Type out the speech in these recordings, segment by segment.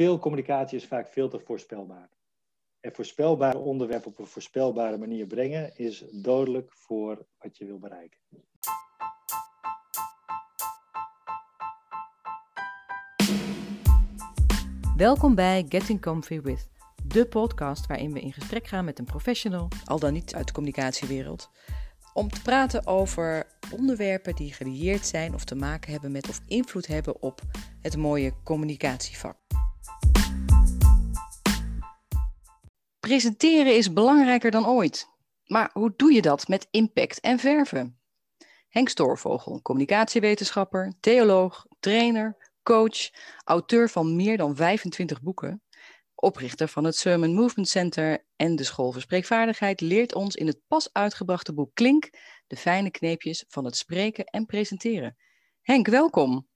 veel communicatie is vaak veel te voorspelbaar. En voorspelbare onderwerpen op een voorspelbare manier brengen is dodelijk voor wat je wil bereiken. Welkom bij Getting Comfy With, de podcast waarin we in gesprek gaan met een professional, al dan niet uit de communicatiewereld, om te praten over onderwerpen die gelieerd zijn of te maken hebben met of invloed hebben op het mooie communicatievak. Presenteren is belangrijker dan ooit. Maar hoe doe je dat met impact en verven? Henk Stoorvogel, communicatiewetenschapper, theoloog, trainer, coach, auteur van meer dan 25 boeken, oprichter van het Sermon Movement Center en de School voor Spreekvaardigheid, leert ons in het pas uitgebrachte boek Klink de fijne kneepjes van het spreken en presenteren. Henk, welkom.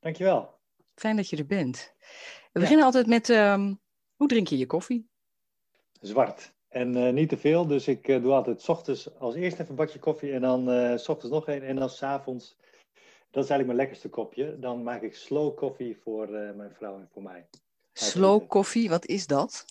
Dankjewel. Fijn dat je er bent. We beginnen altijd met, um, hoe drink je je koffie? Zwart. En uh, niet te veel, dus ik uh, doe altijd s ochtends als eerst even een bakje koffie en dan uh, s ochtends nog een en dan s avonds. Dat is eigenlijk mijn lekkerste kopje. Dan maak ik slow koffie voor mijn vrouw en voor mij. Slow koffie, wat is dat?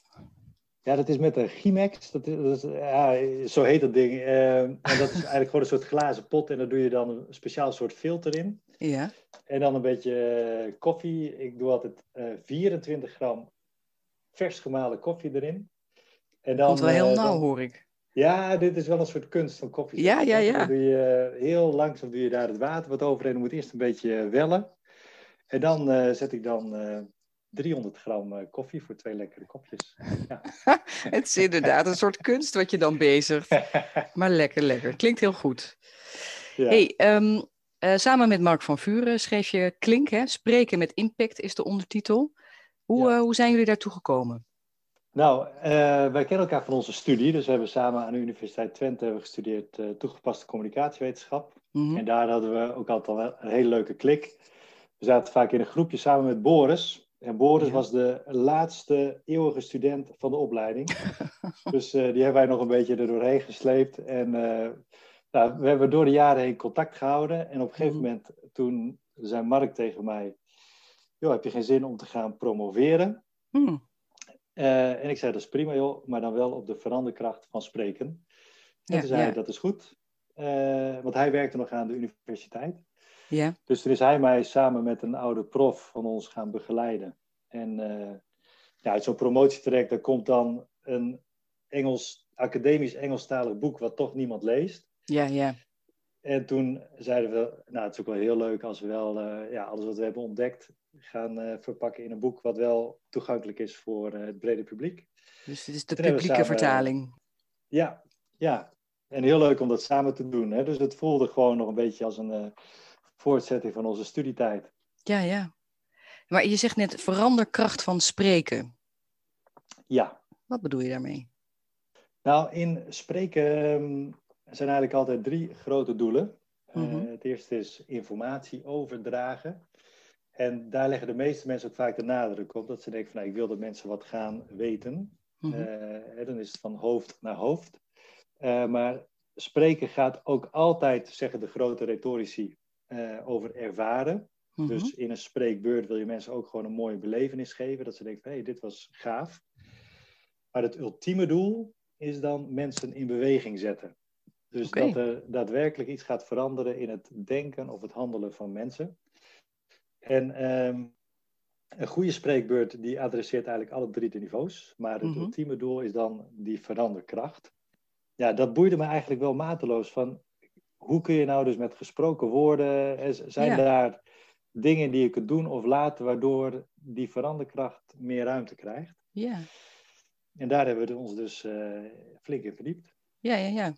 Ja, dat is met een Chimex. Dat is, dat is, ja, zo heet dat ding. en dat is eigenlijk gewoon een soort glazen pot en daar doe je dan een speciaal soort filter in. Ja. En dan een beetje koffie. Ik doe altijd 24 gram vers gemalen koffie erin. En dan, Komt wel heel nauw, hoor ik. Ja, dit is wel een soort kunst van koffie. Ja, ja, ja. Dan doe je heel langzaam doe je daar het water wat overheen. Dan moet eerst een beetje wellen. En dan uh, zet ik dan uh, 300 gram koffie voor twee lekkere kopjes. Ja. het is inderdaad een soort kunst wat je dan bezigt. Maar lekker, lekker. Klinkt heel goed. Ja. Hey, um, samen met Mark van Vuren schreef je Klink, hè? Spreken met impact is de ondertitel. Hoe, ja. hoe zijn jullie daartoe gekomen? Nou, uh, wij kennen elkaar van onze studie. Dus we hebben samen aan de Universiteit Twente gestudeerd uh, toegepaste communicatiewetenschap. Mm -hmm. En daar hadden we ook altijd een hele leuke klik. We zaten vaak in een groepje samen met Boris. En Boris ja. was de laatste eeuwige student van de opleiding. dus uh, die hebben wij nog een beetje er doorheen gesleept. En nou, we hebben door de jaren heen contact gehouden. En op een gegeven mm -hmm. moment, toen zei Mark tegen mij... Joh, heb je geen zin om te gaan promoveren? Mm. Uh, en ik zei, dat is prima joh, maar dan wel op de veranderkracht van spreken. En ja, toen zei hij, dat is goed. Uh, want hij werkte nog aan de universiteit. Ja. Dus toen is hij mij samen met een oude prof van ons gaan begeleiden. En uh, ja, uit zo'n promotietraject, daar komt dan een Engels, academisch Engelstalig boek wat toch niemand leest. Ja, ja. En toen zeiden we, nou het is ook wel heel leuk als we wel ja, alles wat we hebben ontdekt gaan uh, verpakken in een boek wat wel toegankelijk is voor uh, het brede publiek. Dus dit is de publieke samen, vertaling. Ja, ja. En heel leuk om dat samen te doen. Hè? Dus het voelde gewoon nog een beetje als een voortzetting van onze studietijd. Ja, ja. Maar je zegt net veranderkracht van spreken. Ja. Wat bedoel je daarmee? Nou, in spreken um, zijn eigenlijk altijd drie grote doelen. Mm -hmm. het eerste is informatie overdragen. En daar leggen de meeste mensen ook vaak de nadruk op. Dat ze denken van nou, ik wil dat mensen wat gaan weten. Mm -hmm. uh, dan is het van hoofd naar hoofd. Uh, maar spreken gaat ook altijd, zeggen de grote retorici, over ervaren. Mm -hmm. Dus in een spreekbeurt wil je mensen ook gewoon een mooie belevenis geven. Dat ze denken van hé, hey, dit was gaaf. Maar het ultieme doel is dan mensen in beweging zetten. Dus okay. dat er daadwerkelijk iets gaat veranderen in het denken of het handelen van mensen. En um, een goede spreekbeurt die adresseert eigenlijk alle drie de niveaus. Maar het mm -hmm. ultieme doel is dan die veranderkracht. Ja, dat boeide me eigenlijk wel mateloos. Van hoe kun je nou dus met gesproken woorden... Zijn ja. daar dingen die je kunt doen of laten... waardoor die veranderkracht meer ruimte krijgt? Ja. En daar hebben we ons dus uh, flink in verdiept. Ja, ja, ja.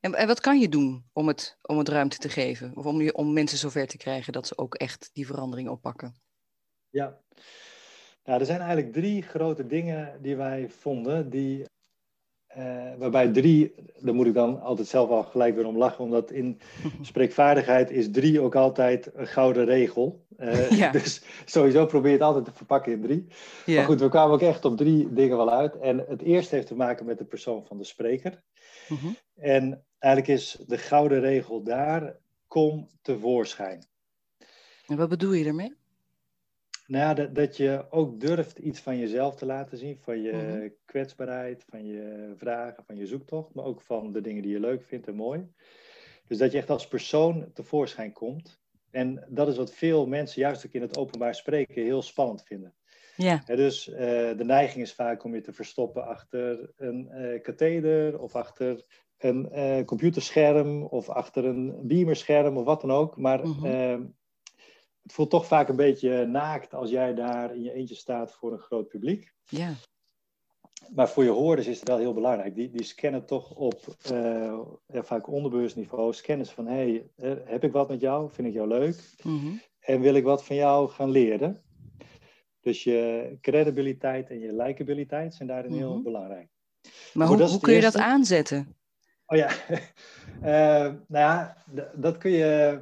En, en, wat kan je doen om het, om het ruimte te geven? Of om, je, om mensen zover te krijgen dat ze ook echt die verandering oppakken? Ja, nou, er zijn eigenlijk drie grote dingen die wij vonden. Die, uh, waarbij drie, daar moet ik dan altijd zelf al gelijk weer om lachen. Omdat in spreekvaardigheid is drie ook altijd een gouden regel. Ja. Dus sowieso probeer je het altijd te verpakken in drie. Ja. Maar goed, we kwamen ook echt op drie dingen wel uit. En het eerste heeft te maken met de persoon van de spreker. Mm -hmm. En eigenlijk is de gouden regel daar, kom tevoorschijn. En wat bedoel je ermee? Nou ja, dat, dat je ook durft iets van jezelf te laten zien, van je Mhm. kwetsbaarheid, van je vragen, van je zoektocht, maar ook van de dingen die je leuk vindt en mooi. Dus dat je echt als persoon tevoorschijn komt. En dat is wat veel mensen, juist ook in het openbaar spreken, heel spannend vinden. Ja. Dus eh, de neiging is vaak om je te verstoppen achter een eh katheder of achter een eh, computerscherm of achter een beamerscherm of wat dan ook. Maar Mhm. eh, het voelt toch vaak een beetje naakt als jij daar in je eentje staat voor een groot publiek. Ja. Maar voor je hoorders is het wel heel belangrijk. Die, die scannen toch op ja, vaak onderbewust niveau. Scannen ze van, hey, heb ik wat met jou? Vind ik jou leuk? Mhm. En wil ik wat van jou gaan leren? Dus je credibiliteit en je likabiliteit zijn daarin heel Mhm. belangrijk. Maar Goed, hoe, hoe kun je dat aanzetten? Oh ja, Eh, nou ja, dat kun je...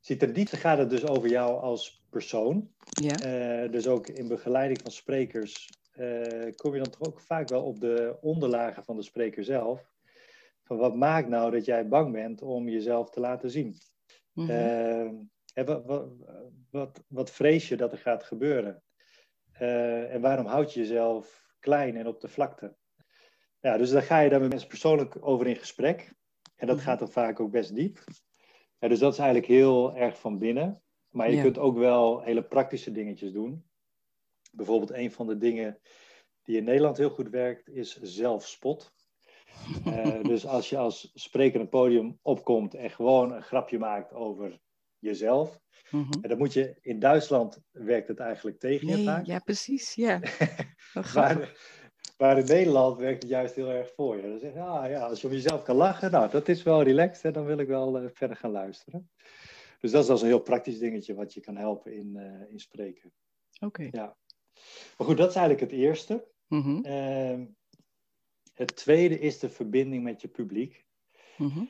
Zie, ten diepste gaat het dus over jou als persoon. Ja. Eh, dus ook in begeleiding van sprekers eh, kom je dan toch ook vaak wel op de onderlagen van de spreker zelf. Van wat maakt nou dat jij bang bent om jezelf te laten zien? Eh, hè, wat, wat, wat, wat vrees je dat er gaat gebeuren? Eh, en waarom houd je jezelf klein en op de vlakte? Ja, dus daar ga je daar met mensen persoonlijk over in gesprek. En dat Mhm. gaat dan vaak ook best diep. Ja, dus dat is eigenlijk heel erg van binnen. Maar je Ja. kunt ook wel hele praktische dingetjes doen. Bijvoorbeeld een van de dingen die in Nederland heel goed werkt, is zelfspot. Eh, dus als je als spreker een podium opkomt en gewoon een grapje maakt over jezelf. Mhm. En dan moet je, in Duitsland werkt het eigenlijk tegen je vaak. ja, precies. Ja. Maar, maar in Nederland werkt het juist heel erg voor je. Dan zeg je, ah ja, als je om jezelf kan lachen, nou, dat is wel relaxed en dan wil ik wel eh, verder gaan luisteren. Dus dat is als een heel praktisch dingetje wat je kan helpen in, eh, in spreken. Oké. Ja. Maar goed, dat is eigenlijk het eerste. Mhm. Ehm, het tweede is de verbinding met je publiek. Mhm.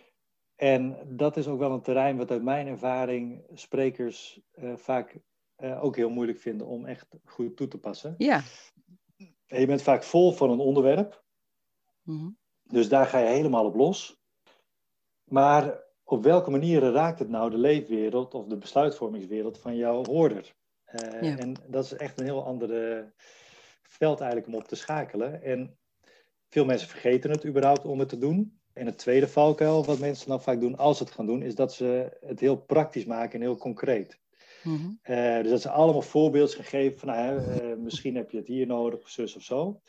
En dat is ook wel een terrein wat uit mijn ervaring sprekers eh, vaak eh, ook heel moeilijk vinden om echt goed toe te passen. Ja. En je bent vaak vol van een onderwerp, Mhm. dus daar ga je helemaal op los. Maar op welke manieren raakt het nou de leefwereld of de besluitvormingswereld van jouw hoorder? Eh, Ja. En dat is echt een heel andere veld eigenlijk om op te schakelen. En veel mensen vergeten het überhaupt om het te doen. En het tweede valkuil wat mensen dan vaak doen als ze het gaan doen, is dat ze het heel praktisch maken en heel concreet. Mhm. Eh, dus dat ze allemaal voorbeelden gaan geven van, nou, hè, eh, misschien heb je het hier nodig, of zus of zo.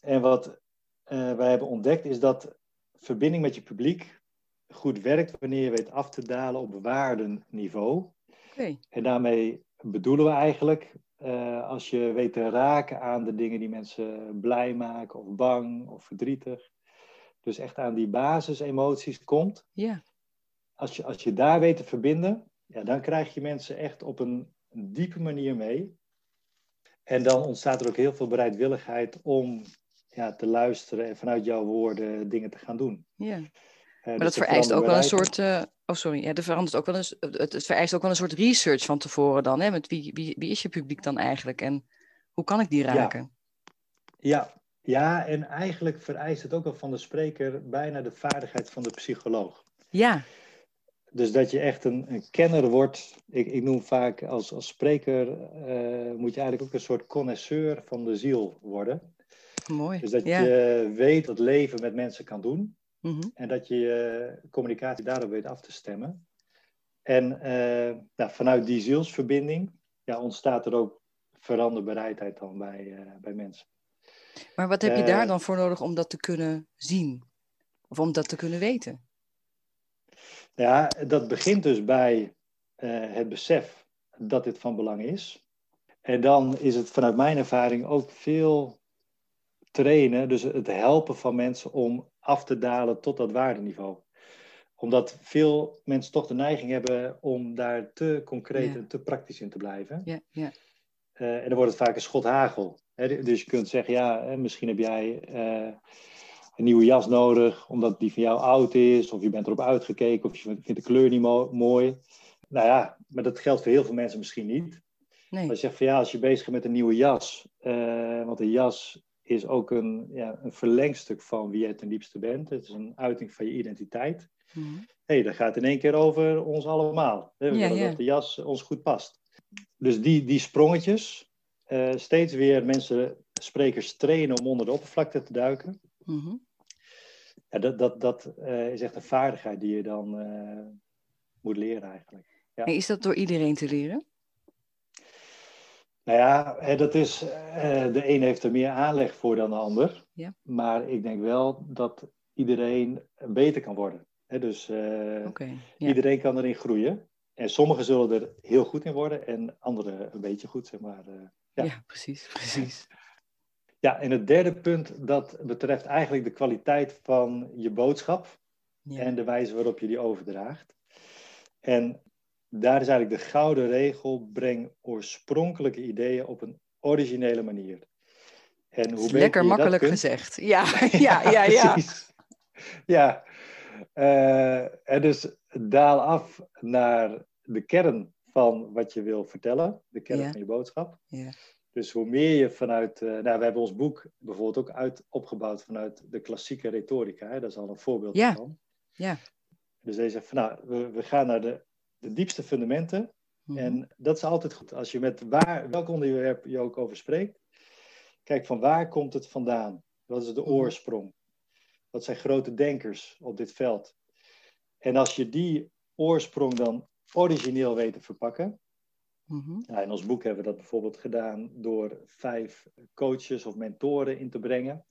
En wat eh, wij hebben ontdekt is dat verbinding met je publiek goed werkt wanneer je weet af te dalen op waardenniveau. En daarmee bedoelen we eigenlijk, als je weet te raken aan de dingen die mensen blij maken, of bang, of verdrietig. Dus echt aan die basisemoties komt. Ja. Als je, als je daar weet te verbinden, ja, dan krijg je mensen echt op een, een diepe manier mee. En dan ontstaat er ook heel veel bereidwilligheid om ja, te luisteren en vanuit jouw woorden dingen te gaan doen. Ja. Eh, Maar dus dat vereist ook wel een soort. eh, oh, sorry. Ja, er verandert ook wel een, s- het, het vereist ook wel een soort research van tevoren dan. Hè? Met wie, wie, wie is je publiek dan eigenlijk? En hoe kan ik die raken? Ja, ja, en eigenlijk vereist het ook wel van de spreker bijna de vaardigheid van de psycholoog. Ja. Dus dat je echt een, een kenner wordt. Ik, ik noem vaak als, als spreker eh, moet je eigenlijk ook een soort connoisseur van de ziel worden. Mooi. Dus dat ja. je weet wat leven met mensen kan doen. Mhm. En dat je je communicatie daarop weet af te stemmen. En eh, nou, vanuit die zielsverbinding ja, ontstaat er ook veranderbereidheid dan bij, eh, bij mensen. Maar wat heb je Eh, daar dan voor nodig om dat te kunnen zien? Of om dat te kunnen weten? Ja, dat begint dus bij eh, het besef dat dit van belang is. En dan is het vanuit mijn ervaring ook veel trainen, dus het helpen van mensen om af te dalen tot dat waardeniveau. Omdat veel mensen toch de neiging hebben om daar te concreet Ja. en te praktisch in te blijven. Ja, ja. Eh, en dan wordt het vaak een schot hagel. Dus je kunt zeggen, ja, hè, misschien heb jij eh, een nieuwe jas nodig, omdat die van jou oud is, of je bent erop uitgekeken, of je vindt de kleur niet mo- mooi. Nou ja, maar dat geldt voor heel veel mensen misschien niet. Nee. Als je zegt van ja, als je bezig bent met een nieuwe jas, eh, want een jas is ook een, ja, een verlengstuk van wie jij ten diepste bent. Het is een uiting van je identiteit. Hé, hey, dat gaat in één keer over ons allemaal. Hè? We Ja, willen ja. dat de jas ons goed past. dus die, die sprongetjes, uh, steeds weer mensen, sprekers trainen om onder de oppervlakte te duiken. Mhm. ja, dat dat, dat uh, is echt een vaardigheid die je dan uh, moet leren eigenlijk. Ja. En is dat door iedereen te leren? Nou ja, dat is, de een heeft er meer aanleg voor dan de ander. Ja. Maar ik denk wel dat iedereen beter kan worden. dus okay, ja. iedereen kan erin groeien. En sommigen zullen er heel goed in worden en anderen een beetje goed, zeg maar. Ja. ja, precies, precies. Ja, en het derde punt, dat betreft eigenlijk de kwaliteit van je boodschap ja. en de wijze waarop je die overdraagt. En daar is eigenlijk de gouden regel, breng oorspronkelijke ideeën op een originele manier. En hoe Lekker makkelijk gezegd. Ja, ja, ja, ja. Precies. Ja, uh, en dus daal af naar de kern van wat je wil vertellen, de kern van je boodschap. Dus hoe meer je vanuit, uh, nou, we hebben ons boek bijvoorbeeld ook uit, opgebouwd vanuit de klassieke retorica. Hè? Dat is al een voorbeeld van. Ja. Dus deze zegt van, nou, we, we gaan naar de, de diepste fundamenten. Mhm. En dat is altijd goed. Als je met waar, welk onderwerp je ook over spreekt, kijk van waar komt het vandaan? Wat is de Mhm. oorsprong? Wat zijn grote denkers op dit veld? En als je die oorsprong dan origineel weet te verpakken, Mhm. in ons boek hebben we dat bijvoorbeeld gedaan door vijf coaches of mentoren in te brengen.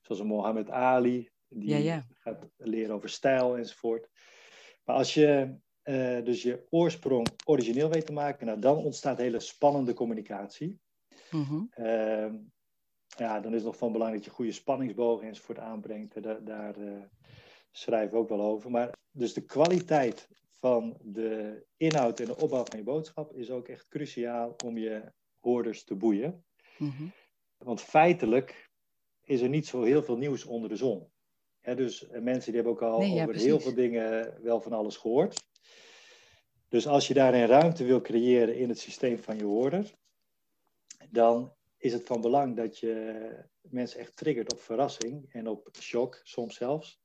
Zoals Mohammed Ali, die Ja, ja. gaat leren over stijl enzovoort. Maar als je eh, dus je oorsprong origineel weet te maken, nou, dan ontstaat hele spannende communicatie. Mhm. Ehm, ja, dan is het nog van belang dat je goede spanningsbogen enzovoort aanbrengt. Daar, daar eh, schrijven we ook wel over. Maar dus de kwaliteit van de inhoud en de opbouw van je boodschap is ook echt cruciaal om je hoorders te boeien. Mhm. Want feitelijk is er niet zo heel veel nieuws onder de zon. Dus eh, mensen die hebben ook al Nee, ja, over heel veel dingen wel van alles gehoord. Dus als je daarin ruimte wil creëren in het systeem van je hoorder, dan is het van belang dat je mensen echt triggert op verrassing en op shock, soms zelfs.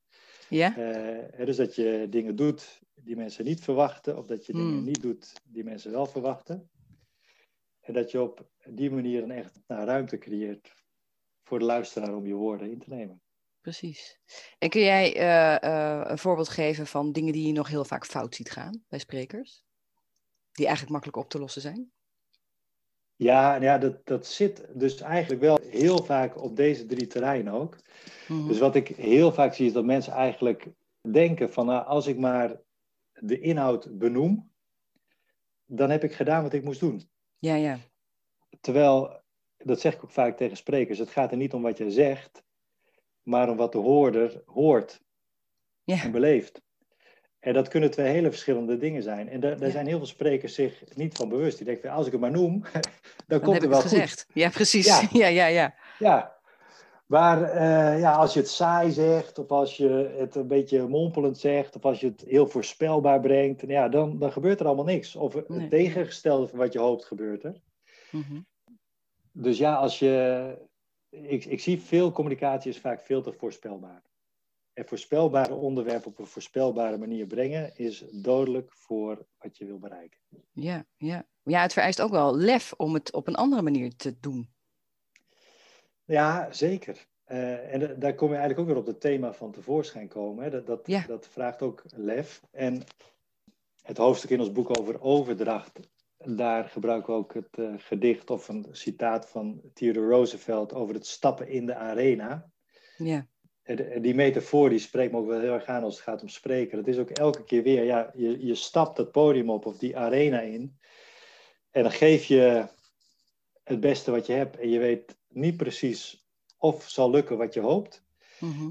Ja? Eh, dus dat je dingen doet die mensen niet verwachten, of dat je dingen Hmm. niet doet die mensen wel verwachten. En dat je op die manier een echt nou, ruimte creëert voor de luisteraar om je woorden in te nemen. Precies. En kun jij eh, eh, een voorbeeld geven van dingen die je nog heel vaak fout ziet gaan bij sprekers? Die eigenlijk makkelijk op te lossen zijn? Ja, ja dat, dat zit dus eigenlijk wel heel vaak op deze drie terreinen ook. Mhm. Dus wat ik heel vaak zie is dat mensen eigenlijk denken van nou, als ik maar de inhoud benoem, dan heb ik gedaan wat ik moest doen. Ja, ja. Terwijl, dat zeg ik ook vaak tegen sprekers, het gaat er niet om wat je zegt, maar om wat de hoorder hoort Ja. en beleeft. En dat kunnen twee hele verschillende dingen zijn. En daar, daar Ja. zijn heel veel sprekers zich niet van bewust. Die denken, als ik het maar noem, dan, Dan komt er wel het goed. gezegd. Ja, precies. Ja. Ja, ja, ja. Ja, maar eh, ja, als je het saai zegt, of als je het een beetje mompelend zegt, of als je het heel voorspelbaar brengt, ja, dan, dan gebeurt er allemaal niks. Of het Nee. tegengestelde van wat je hoopt gebeurt er. Mhm. Dus ja, als je. Ik, ik zie veel communicatie is vaak veel te voorspelbaar. En voorspelbare onderwerpen op een voorspelbare manier brengen is dodelijk voor wat je wil bereiken. Ja, ja. ja, het vereist ook wel lef om het op een andere manier te doen. Ja, zeker. Eh, en da- daar kom je eigenlijk ook weer op het thema van tevoorschijn komen. Hè. Dat, dat, Ja. dat vraagt ook lef. En het hoofdstuk in ons boek over overdracht, daar gebruiken we ook het eh, gedicht of een citaat van Theodore Roosevelt over het stappen in de arena. Ja, die metafoor die spreekt me ook wel heel erg aan als het gaat om spreken. Dat is ook elke keer weer, ja, je, je stapt dat podium op of die arena in. En dan geef je het beste wat je hebt. En je weet niet precies of zal lukken wat je hoopt. Mhm.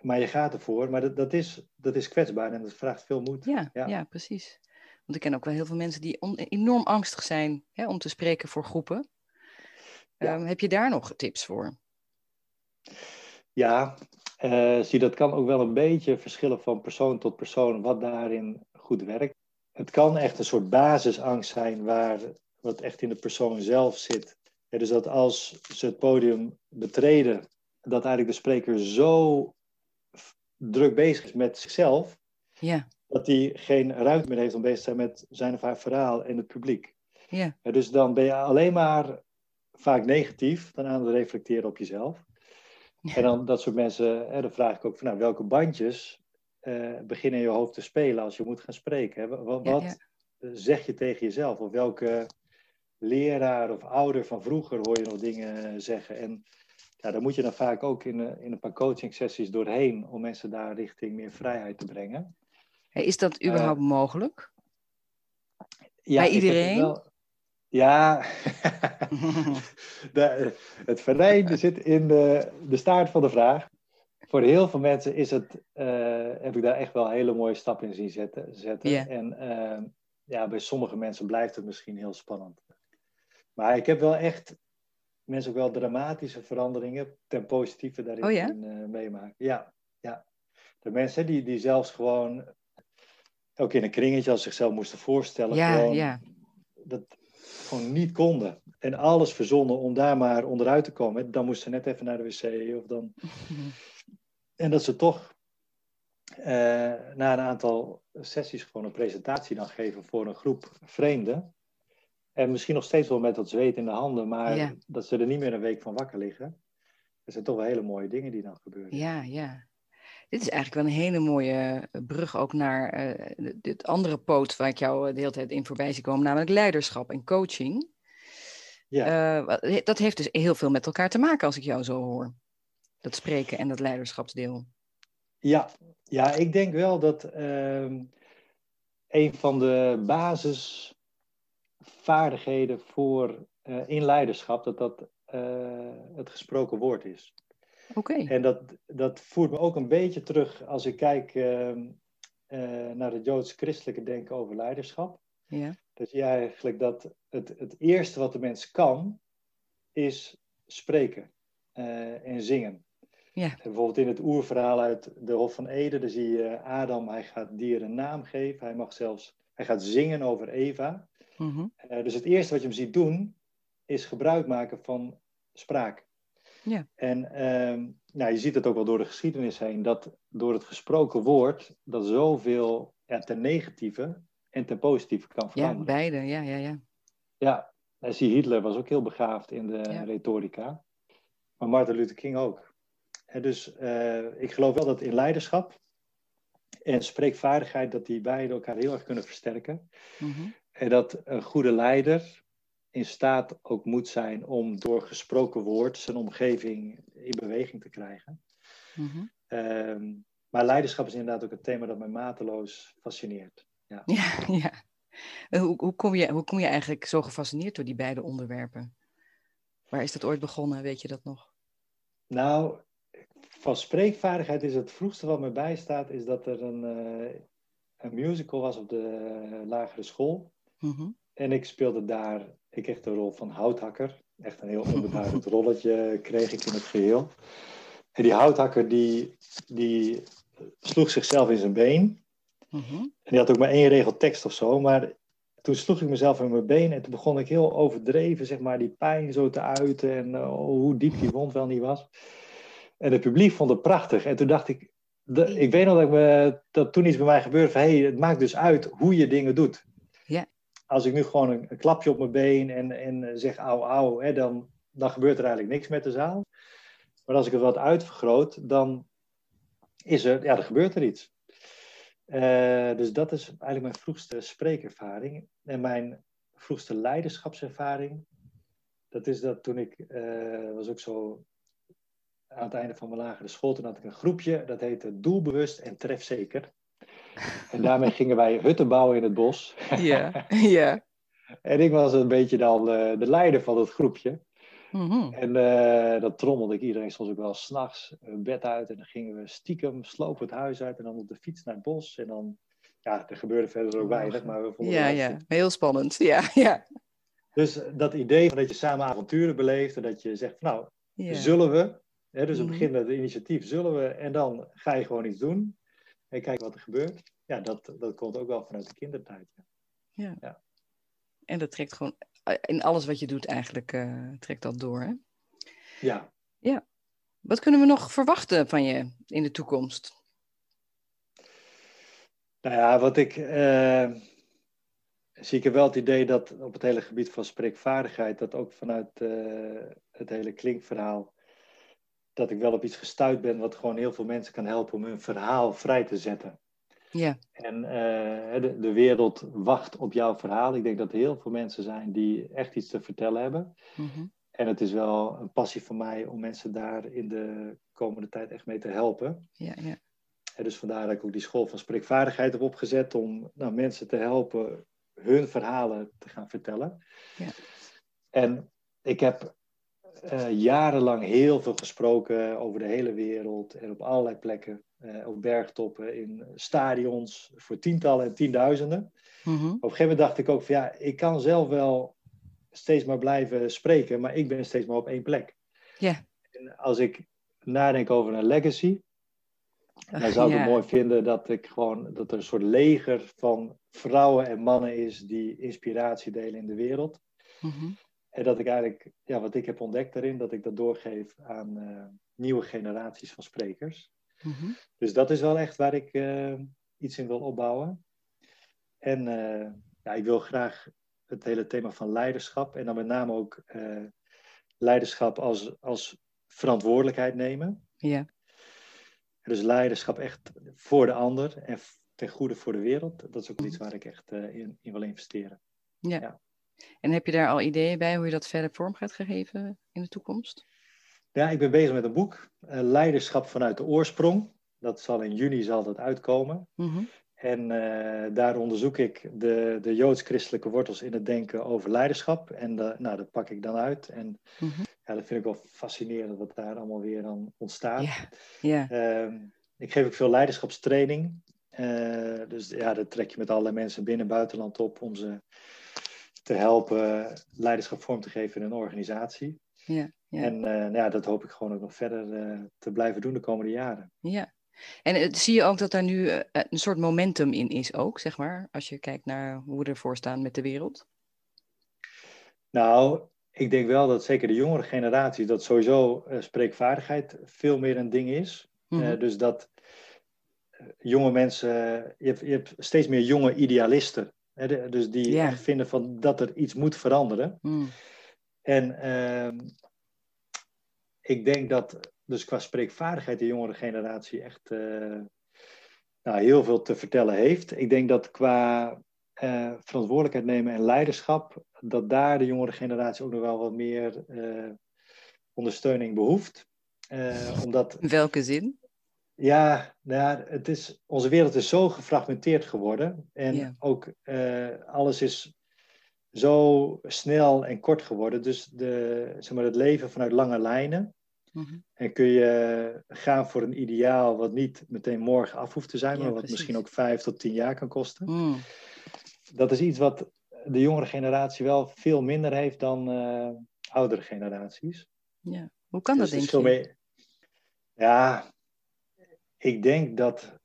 Maar je gaat ervoor. Maar dat, dat, is, dat is kwetsbaar en dat vraagt veel moed. ja, Ja. ja. precies. Want ik ken ook wel heel veel mensen die on- enorm angstig zijn hè, om te spreken voor groepen. Ja. Ehm, heb je daar nog tips voor? Ja, eh, zie, dat kan ook wel een beetje verschillen van persoon tot persoon wat daarin goed werkt. Het kan echt een soort basisangst zijn waar wat echt in de persoon zelf zit. Ja, dus dat als ze het podium betreden, dat eigenlijk de spreker zo druk bezig is met zichzelf, Ja, dat hij geen ruimte meer heeft om bezig te zijn met zijn of haar verhaal en het publiek. Ja. Dus dan ben je alleen maar vaak negatief dan aan het reflecteren op jezelf. En dan dat soort mensen, hè, dan vraag ik ook van nou, welke bandjes eh, beginnen in je hoofd te spelen als je moet gaan spreken. Hè? Wat, Ja, wat ja. zeg je tegen jezelf? Of welke leraar of ouder van vroeger hoor je nog dingen zeggen? En ja, daar moet je dan vaak ook in, een- in een paar coaching sessies doorheen om mensen daar richting meer vrijheid te brengen. Is dat überhaupt mogelijk? Ja, Bij iedereen? wel- Ja, de, het venijn zit in de, de staart van de vraag. Voor heel veel mensen is het, eh, heb ik daar echt wel hele mooie stappen in zien zetten. zetten. En eh, ja, bij sommige mensen blijft het misschien heel spannend. Maar ik heb wel echt mensen ook wel dramatische veranderingen ten positieve daarin Oh ja? eh, meemaken. Ja, ja. De mensen die, die zelfs gewoon ook in een kringetje als zichzelf moesten voorstellen. ja, gewoon, ja. dat gewoon niet konden. En alles verzonnen om daar maar onderuit te komen. Dan moesten ze net even naar de wc. Of dan... En dat ze toch eh, na een aantal sessies gewoon een presentatie dan geven voor een groep vreemden. En misschien nog steeds wel met dat zweet in de handen, maar Ja. dat ze er niet meer een week van wakker liggen. Dat zijn toch wel hele mooie dingen die dan gebeuren. Ja, ja. Dit is eigenlijk wel een hele mooie eh, brug ook naar de- dit andere poot waar ik jou eh, de hele tijd in voorbij zie komen, namelijk leiderschap en coaching. Ja. Dat heeft dus heel veel met elkaar te maken als ik jou zo hoor. Dat spreken en dat leiderschapsdeel. Ja, ja, ik denk wel dat ehm, een van de basisvaardigheden voor in leiderschap, dat dat het gesproken woord is. En dat, dat voert me ook een beetje terug als ik kijk ehm, eh, naar het joods-christelijke denken over leiderschap. Ja. Dat je eigenlijk dat het, het eerste wat de mens kan, is spreken eh, en zingen. Ja. En bijvoorbeeld in het oerverhaal uit de Hof van Eden, daar zie je Adam, hij gaat dieren een naam geven. Hij mag zelfs, hij gaat zingen over Eva. Mhm. Eh, dus het eerste wat je hem ziet doen, is gebruik maken van spraak. Ja. En ehm, nou, je ziet het ook wel door de geschiedenis heen, dat door het gesproken woord, dat zoveel ja, ten negatieve en ten positieve kan Ja, veranderen. beide. Ja, ja, ja. Ja, en zie Hitler was ook heel begaafd in de Ja. retorica. Maar Martin Luther King ook. En dus eh, ik geloof wel dat in leiderschap en spreekvaardigheid, dat die beide elkaar heel erg kunnen versterken. Mhm. En dat een goede leider in staat ook moet zijn om door gesproken woord zijn omgeving in beweging te krijgen. Mhm. Ehm, maar leiderschap is inderdaad ook een thema dat mij mateloos fascineert. Ja, ja. En Hoe, hoe, kom je, hoe kom je eigenlijk zo gefascineerd door die beide onderwerpen? Waar is dat ooit begonnen? Weet je dat nog? Nou, van spreekvaardigheid is het vroegste wat me bijstaat, is dat er een, eh, een musical was op de lagere school. Mhm. En ik speelde daar, ik kreeg de rol van houthakker. Echt een heel onbeduidend rolletje kreeg ik in het geheel. En die houthakker die, die sloeg zichzelf in zijn been. Mhm. En die had ook maar één regel tekst of zo. Maar toen sloeg ik mezelf in mijn been en toen begon ik heel overdreven, zeg maar, die pijn zo te uiten. En eh, hoe diep die wond wel niet was. En het publiek vond het prachtig. En toen dacht ik, de, ik weet nog dat, ik me, dat toen iets bij mij gebeurde van, hé, hey, het maakt dus uit hoe je dingen doet. Als ik nu gewoon een, klapje op mijn been en, en zeg auw, auw, hè, dan, dan gebeurt er eigenlijk niks met de zaal. Maar als ik het wat uitvergroot, dan is er, ja, dan gebeurt er iets. Eh, dus dat is eigenlijk mijn vroegste spreekervaring. En mijn vroegste leiderschapservaring, dat is dat toen ik, eh, was ook zo aan het einde van mijn lagere school, toen had ik een groepje, dat heette Doelbewust en Trefzeker. En daarmee gingen wij hutten bouwen in het bos. Ja, ja. En ik was een beetje dan de, de leider van het groepje. Mhm. En eh dat trommelde ik iedereen soms ook wel s'nachts bed uit. En dan gingen we stiekem slopen het huis uit en dan op de fiets naar het bos. En dan, ja, er gebeurde verder ook weinig, maar we vonden Ja, het ja. Heel spannend. Ja, ja. Dus dat idee van dat je samen avonturen beleeft en dat je zegt, nou, ja. zullen we? Hè, dus Mhm. we beginnen het initiatief, zullen we? En dan ga je gewoon iets doen en kijken wat er gebeurt. Ja, dat, dat komt ook wel vanuit de kindertijd. ja. En dat trekt gewoon eh, in alles wat je doet eigenlijk eh, trekt dat door. Hè? Ja, Wat kunnen we nog verwachten van je in de toekomst? nou ja, wat ik. eh, zie ik wel het idee dat op het hele gebied van spreekvaardigheid, dat ook vanuit het hele klinkverhaal, dat ik wel op iets gestuurd ben wat gewoon heel veel mensen kan helpen om hun verhaal vrij te zetten. Ja. En de, de, wereld wacht op jouw verhaal. Ik denk dat er heel veel mensen zijn die echt iets te vertellen hebben. Mm en het is wel een passie van mij om mensen daar in de komende tijd echt mee te helpen. Ja, ja. En dus vandaar dat ik ook die school van spreekvaardigheid heb opgezet om nou, mensen te helpen hun verhalen te gaan vertellen. Ja. En ik heb uh, jarenlang heel veel gesproken over de hele wereld en op allerlei plekken. Uh, op bergtoppen, in stadions, voor tientallen en tienduizenden. Mm -hmm. Op een gegeven moment dacht ik ook van ja, ik kan zelf wel steeds maar blijven spreken, maar ik ben steeds maar op één plek. Ja. En als ik nadenk over een legacy, dan zou ik ja. het mooi vinden dat ik gewoon dat er een soort leger van vrouwen en mannen is die inspiratie delen in de wereld. Mhm. En dat ik eigenlijk, ja, wat ik heb ontdekt daarin, dat ik dat doorgeef aan eh, nieuwe generaties van sprekers. Mhm. Dus dat is wel echt waar ik eh, iets in wil opbouwen. En eh, ja, ik wil graag het hele thema van leiderschap en dan met name ook leiderschap als, als verantwoordelijkheid nemen. Ja. Dus leiderschap echt voor de ander en ten goede voor de wereld. Dat is ook iets waar ik echt in, in wil investeren. Ja. Ja. En heb je daar al ideeën bij hoe je dat verder vorm gaat geven in de toekomst? Ja, ik ben bezig met een boek, eh, Leiderschap vanuit de oorsprong. Dat zal in juni zal dat uitkomen. Mhm. En eh, daar onderzoek ik de, de joods-christelijke wortels in het denken over leiderschap. En de, nou, dat pak ik dan uit. En Mhm. ja, dat vind ik wel fascinerend wat daar allemaal weer dan ontstaat. Ehm, ik geef ook veel leiderschapstraining. Eh, dus ja, dat trek je met allerlei mensen binnen en buitenland op om ze te helpen leiderschap vorm te geven in een organisatie. Ja. Ja. En eh, nou ja, dat hoop ik gewoon ook nog verder eh, te blijven doen de komende jaren. Ja. En eh, zie je ook dat daar nu een soort momentum in is ook, zeg maar, als je kijkt naar hoe we ervoor staan met de wereld? Nou, ik denk wel dat zeker de jongere generatie, dat sowieso spreekvaardigheid veel meer een ding is. Mhm. Dus dat jonge mensen, je hebt, je hebt steeds meer jonge idealisten. Hè, dus die echt vinden van dat er iets moet veranderen. Mm. En ehm, ik denk dat dus qua spreekvaardigheid de jongere generatie echt eh, nou, heel veel te vertellen heeft. Ik denk dat qua eh, verantwoordelijkheid nemen en leiderschap, dat daar de jongere generatie ook nog wel wat meer eh, ondersteuning behoeft. Eh, omdat In welke zin? Ja, nou het is, onze wereld is zo gefragmenteerd geworden. En ook eh, alles is zo snel en kort geworden. Dus de, zeg maar, het leven vanuit lange lijnen. Mhm. En kun je gaan voor een ideaal wat niet meteen morgen af hoeft te zijn, Ja, maar wat precies. misschien ook vijf tot tien jaar kan kosten. Mm. Dat is iets wat de jongere generatie wel veel minder heeft dan eh, oudere generaties. Ja. Hoe kan dat, Dus denk het je? meer- Ja, ik denk dat,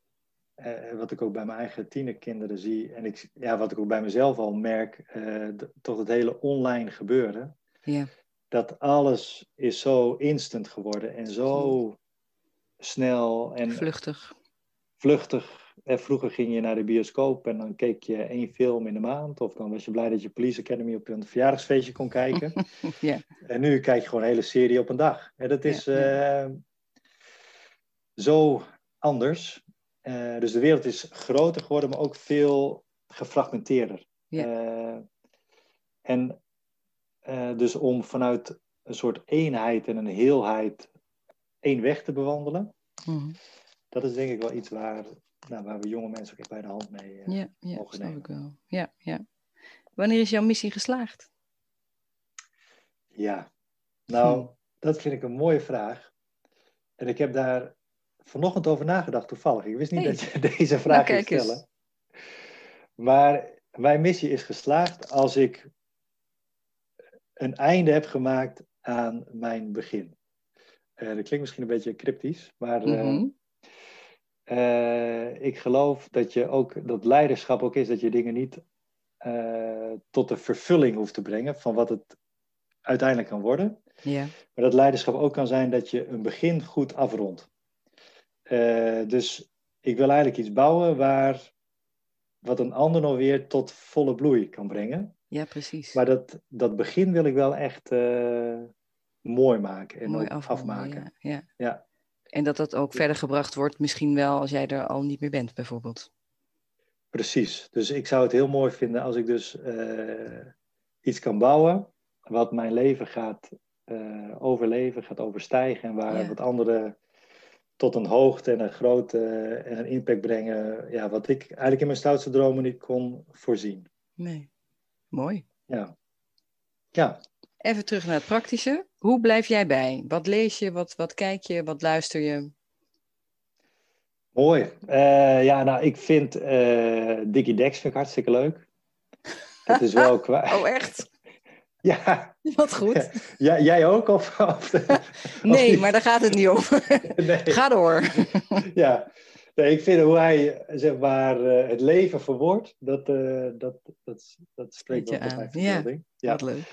eh, wat ik ook bij mijn eigen tienerkinderen zie, en ik, ja, wat ik ook bij mezelf al merk, eh, toch het hele online gebeuren, Ja. dat alles is zo instant geworden en zo snel en Vluchtig. vluchtig. En vroeger ging je naar de bioscoop en dan keek je één film in de maand, of dan was je blij dat je Police Academy op een verjaardagsfeestje kon kijken. Ja. En nu kijk je gewoon een hele serie op een dag. En dat is Ja, eh, zo anders. Eh, dus de wereld is groter geworden, maar ook veel gefragmenteerder. Ja. Eh, en eh, dus om vanuit een soort eenheid en een heelheid één weg te bewandelen, Mhm. dat is denk ik wel iets waar, nou, waar we jonge mensen ook echt bij de hand mee Ja, ja, mogen nemen. ik wel. Ja, ja. Wanneer is jouw missie geslaagd? Ja, nou, Hm. dat vind ik een mooie vraag. En ik heb daar vanochtend over nagedacht, toevallig. Ik wist niet Hey. dat je deze vraag Nou, ging kijk eens. stellen. Maar mijn missie is geslaagd als ik een einde heb gemaakt aan mijn begin. Eh, dat klinkt misschien een beetje cryptisch, maar eh, Mhm. eh, ik geloof dat je ook dat leiderschap ook is dat je dingen niet tot de vervulling hoeft te brengen van wat het uiteindelijk kan worden. Ja. Maar dat leiderschap ook kan zijn dat je een begin goed afrondt. Eh, dus ik wil eigenlijk iets bouwen waar wat een ander nog weer tot volle bloei kan brengen. Ja, precies. Maar dat, dat begin wil ik wel echt uh, mooi maken en mooi afmaken. Ja, ja. ja. En dat dat ook verder gebracht wordt, misschien wel als jij er al niet meer bent, bijvoorbeeld. Precies. Dus ik zou het heel mooi vinden als ik dus uh, iets kan bouwen wat mijn leven gaat uh, overleven, gaat overstijgen en waar Ja. wat anderen tot een hoogte en een grootte en een impact brengen, ja, wat ik eigenlijk in mijn stoutste dromen niet kon voorzien. Nee. Mooi. Ja. Ja. Even terug naar het praktische. Hoe blijf jij bij? Wat lees je? Wat, wat kijk je? Wat luister je? Mooi. Eh, ja, nou, ik vind eh Dickie Dex vind ik hartstikke leuk. Het is wel qua... Oh, echt? Ja, Wat goed. ja, jij ook? Of, of, Nee, maar daar gaat het niet over. Nee. Ga door. Ja, nee, ik vind hoe hij zeg maar, eh, het leven verwoordt, dat, eh, dat, dat, dat spreekt wel tot mijn aan. Ja. verbeelding. Ja. Wat leuk.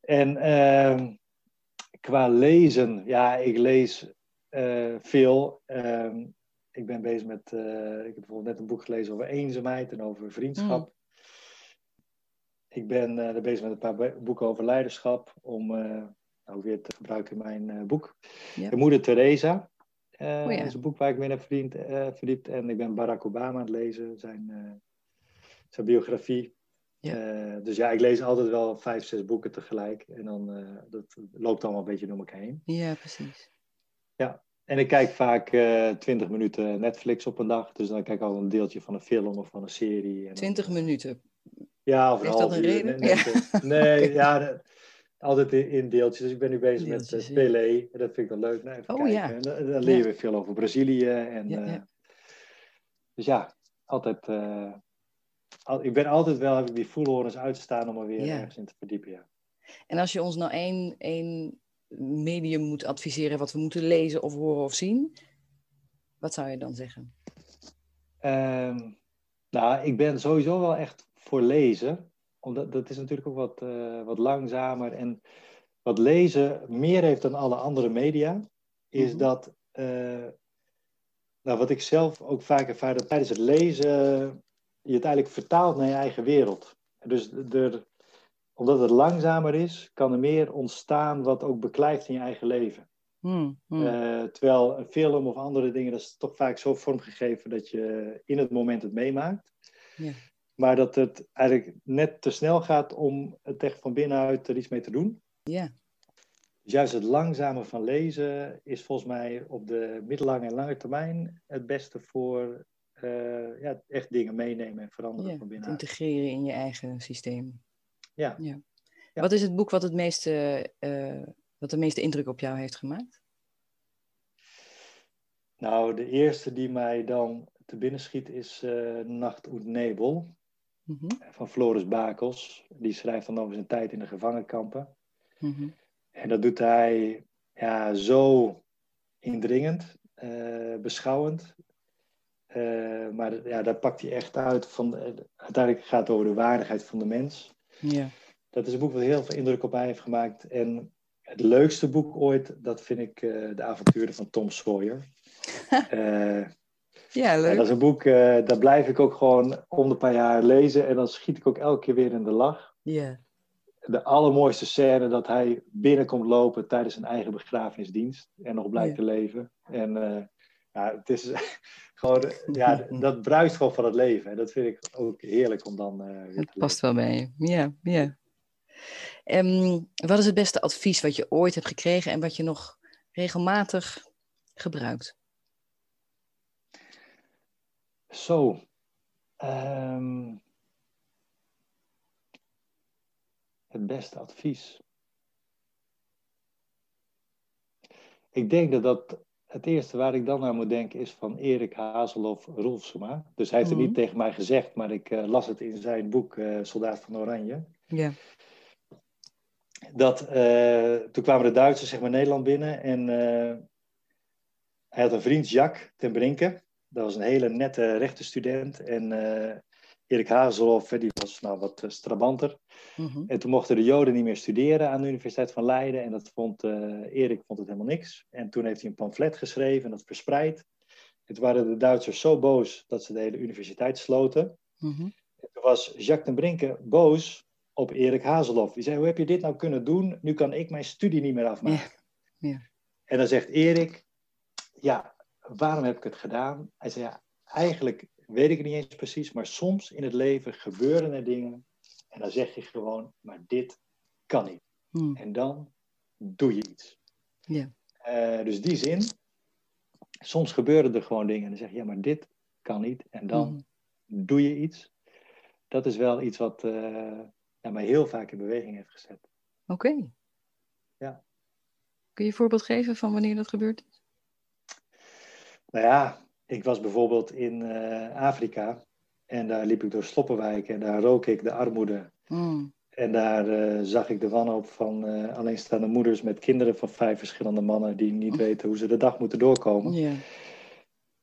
En ehm, qua lezen, ja, ik lees eh, veel. Ehm, ik ben bezig met, ik heb bijvoorbeeld net een boek gelezen over eenzaamheid en over vriendschap. Mm. Ik ben eh, er bezig met een paar boeken over leiderschap, om eh nou weer te gebruiken in mijn eh, boek. Ja. De moeder Teresa eh Oh ja. is een boek waar ik me in heb verdiend, eh, verdiept. En ik ben Barack Obama aan het lezen, zijn, eh, zijn biografie. Ja. Eh, dus ja, ik lees altijd wel vijf, zes boeken tegelijk. En dan eh, dat loopt allemaal een beetje door elkaar heen. Ja, precies. En ik kijk vaak twintig minuten Netflix op een dag. Dus dan kijk ik al een deeltje van een film of van een serie. 20 minuten. Ja, of een Heeft dat half een uur. reden? Nee, ja, altijd in, deeltjes. Dus ik ben nu bezig Deeltjes, met ja. uh, Pelé. En dat vind ik wel leuk. Nou, even Oh, kijken. ja. En dan, Ja. weer veel over Brazilië. En, Ja, eh. Dus ja, altijd... eh, al- ik ben altijd wel, heb ik die voelhorens uitstaan om er weer ergens in te verdiepen. Ja. En als je ons nou één, één medium moet adviseren wat we moeten lezen of horen of zien, wat zou je dan zeggen? Ehm, nou, ik ben sowieso wel echt voor lezen. Omdat dat is natuurlijk ook wat, eh, wat langzamer. En wat lezen meer heeft dan alle andere media, is Mhm. dat. eh, nou, wat ik zelf ook vaak ervaar, dat tijdens het lezen je het eigenlijk vertaalt naar je eigen wereld. Dus er, omdat het langzamer is, kan er meer ontstaan wat ook beklijft in je eigen leven. Hmm, hmm. Eh, terwijl een film of andere dingen, dat is toch vaak zo vormgegeven dat je in het moment het meemaakt. Ja. Maar dat het eigenlijk net te snel gaat om het echt van binnenuit er iets mee te doen. ja, Dus juist het langzame van lezen is volgens mij op de middellange en lange termijn het beste voor eh, ja, echt dingen meenemen en veranderen ja. van binnenuit. integreren in je eigen systeem. Ja. ja. Ja. Wat is het boek wat, het meeste, eh, wat de meeste indruk op jou heeft gemaakt? Nou, de eerste die mij dan te binnen schiet is eh, Nacht und Nebel. Mhm, van Floris Bakels. Die schrijft dan over zijn tijd in de gevangenkampen. mhm. En dat doet hij ja, zo indringend, eh, beschouwend. Eh, maar ja, daar pakt hij echt uit. Van, eh, uiteindelijk gaat het over de waardigheid van de mens. Ja. Dat is een boek wat heel veel indruk op mij heeft gemaakt. En het leukste boek ooit, dat vind ik eh, De avonturen van Tom Sawyer. Eh, ja, en leuk. dat is een boek, eh daar blijf ik ook gewoon om de paar jaar lezen. En dan schiet ik ook elke keer weer in de lach. Ja. de allermooiste scène dat hij binnenkomt lopen tijdens zijn eigen begrafenisdienst en nog blijkt Ja. te leven. En eh, ja, het is gewoon, ja, dat bruist gewoon van het leven. En dat vind ik ook heerlijk om dan eh weer Het past wel bij je. Ja, ja. Ehm, wat is het beste advies wat je ooit hebt gekregen en wat je nog regelmatig gebruikt? Zo. ehm, het beste advies. Ik denk dat dat het eerste waar ik dan aan moet denken is van Erik Hazelhoff Rolfsema. Dus hij heeft het Mhm. niet tegen mij gezegd, maar ik eh, las het in zijn boek eh, Soldaat van Oranje. Ja. Dat, eh, toen kwamen de Duitsers zeg maar Nederland binnen en hij had een vriend, Jacques ten Brinke. Dat was een hele nette rechtenstudent. En eh, Erik Hazelhoff, die was nou wat eh, strabanter. Mhm. En toen mochten de Joden niet meer studeren aan de Universiteit van Leiden. En dat vond eh, Erik vond het helemaal niks. En toen heeft hij een pamflet geschreven en dat verspreid. En toen waren de Duitsers zo boos dat ze de hele universiteit sloten. Mhm. En toen was Jacques ten Brinke boos op Erik Hazelhoff. Die zei, hoe heb je dit nou kunnen doen? Nu kan ik mijn studie niet meer afmaken. Ja. En dan zegt Erik, ja, waarom heb ik het gedaan? Hij zei, ja, eigenlijk weet ik het niet eens precies, maar soms in het leven gebeuren er dingen en dan zeg je gewoon, maar dit kan niet. Hm. En dan doe je iets. Ja. Eh, dus die zin, soms gebeuren er gewoon dingen en dan zeg je, ja, maar dit kan niet. En dan Mhm. doe je iets. Dat is wel iets wat eh, ja, mij heel vaak in beweging heeft gezet. Oké. Ja. Kun je een voorbeeld geven van wanneer dat gebeurt? Nou ja, ik was bijvoorbeeld in eh, Afrika en daar liep ik door sloppenwijken en daar rook ik de armoede. Hm. En daar eh, zag ik de wanhoop van eh, alleenstaande moeders met kinderen van vijf verschillende mannen die niet weten hoe ze de dag moeten doorkomen.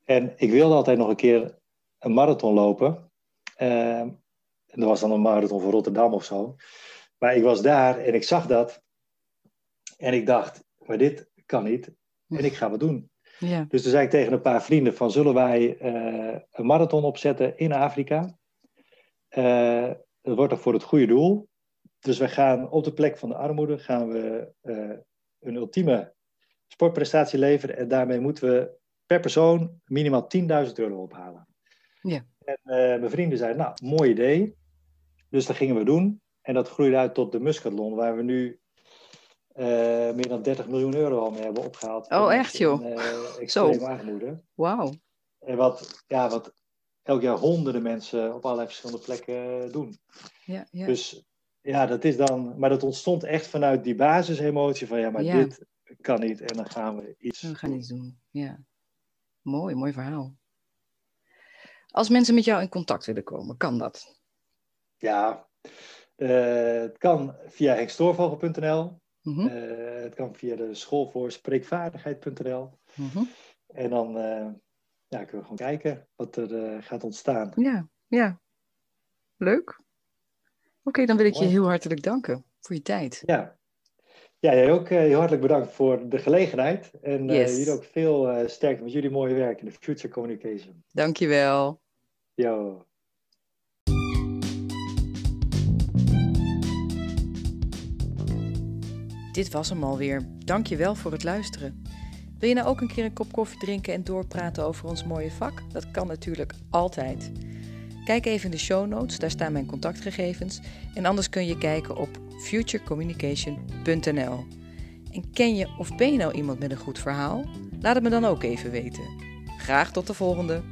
En ik wilde altijd nog een keer een marathon lopen. Eh, en dat was dan een marathon van Rotterdam of zo. Maar ik was daar en ik zag dat. En ik dacht, maar dit kan niet. En ik ga wat doen. Ja. Dus toen zei ik tegen een paar vrienden van, zullen wij eh, een marathon opzetten in Afrika? Eh, dat wordt toch voor het goede doel. Dus we gaan op de plek van de armoede gaan we eh, een ultieme sportprestatie leveren. En daarmee moeten we per persoon minimaal 10.000 euro ophalen. Ja. En mijn vrienden zeiden, nou, mooi idee. Dus dat gingen we doen. En dat groeide uit tot de Muscatlon, waar we nu meer dan 30 miljoen euro al mee hebben opgehaald. Oh, echt, joh? In, eh, extreme armoede. Wauw. En wat, ja, wat elk jaar honderden mensen op allerlei verschillende plekken eh, doen. Ja, ja. Dus ja, dat is dan. Maar dat ontstond echt vanuit die basisemotie van ja, maar Ja. dit kan niet. En dan gaan we iets. We gaan iets doen. Ja. Mooi, mooi verhaal. Als mensen met jou in contact willen komen, kan dat? Ja, eh, het kan via hekstoorvogel.nl. Mhm, Eh, het kan via de school voor spreekvaardigheid.nl. mhm. En dan eh, ja, kunnen we gewoon kijken wat er eh, gaat ontstaan. Ja, ja. Leuk. Oké, dan wil ik je heel hartelijk danken voor je tijd. Ja. Ja, jij ook heel hartelijk bedankt voor de gelegenheid. En Yes. jullie ook veel eh sterkte met jullie mooie werk in de Future Communication. Dankjewel. Yo. Dit was hem alweer. Dankjewel voor het luisteren. Wil je nou ook een keer een kop koffie drinken en doorpraten over ons mooie vak? Dat kan natuurlijk altijd. Kijk even in de show notes, daar staan mijn contactgegevens. En anders kun je kijken op futurecommunication.nl. En ken je of ben je nou iemand met een goed verhaal? Laat het me dan ook even weten. Graag tot de volgende!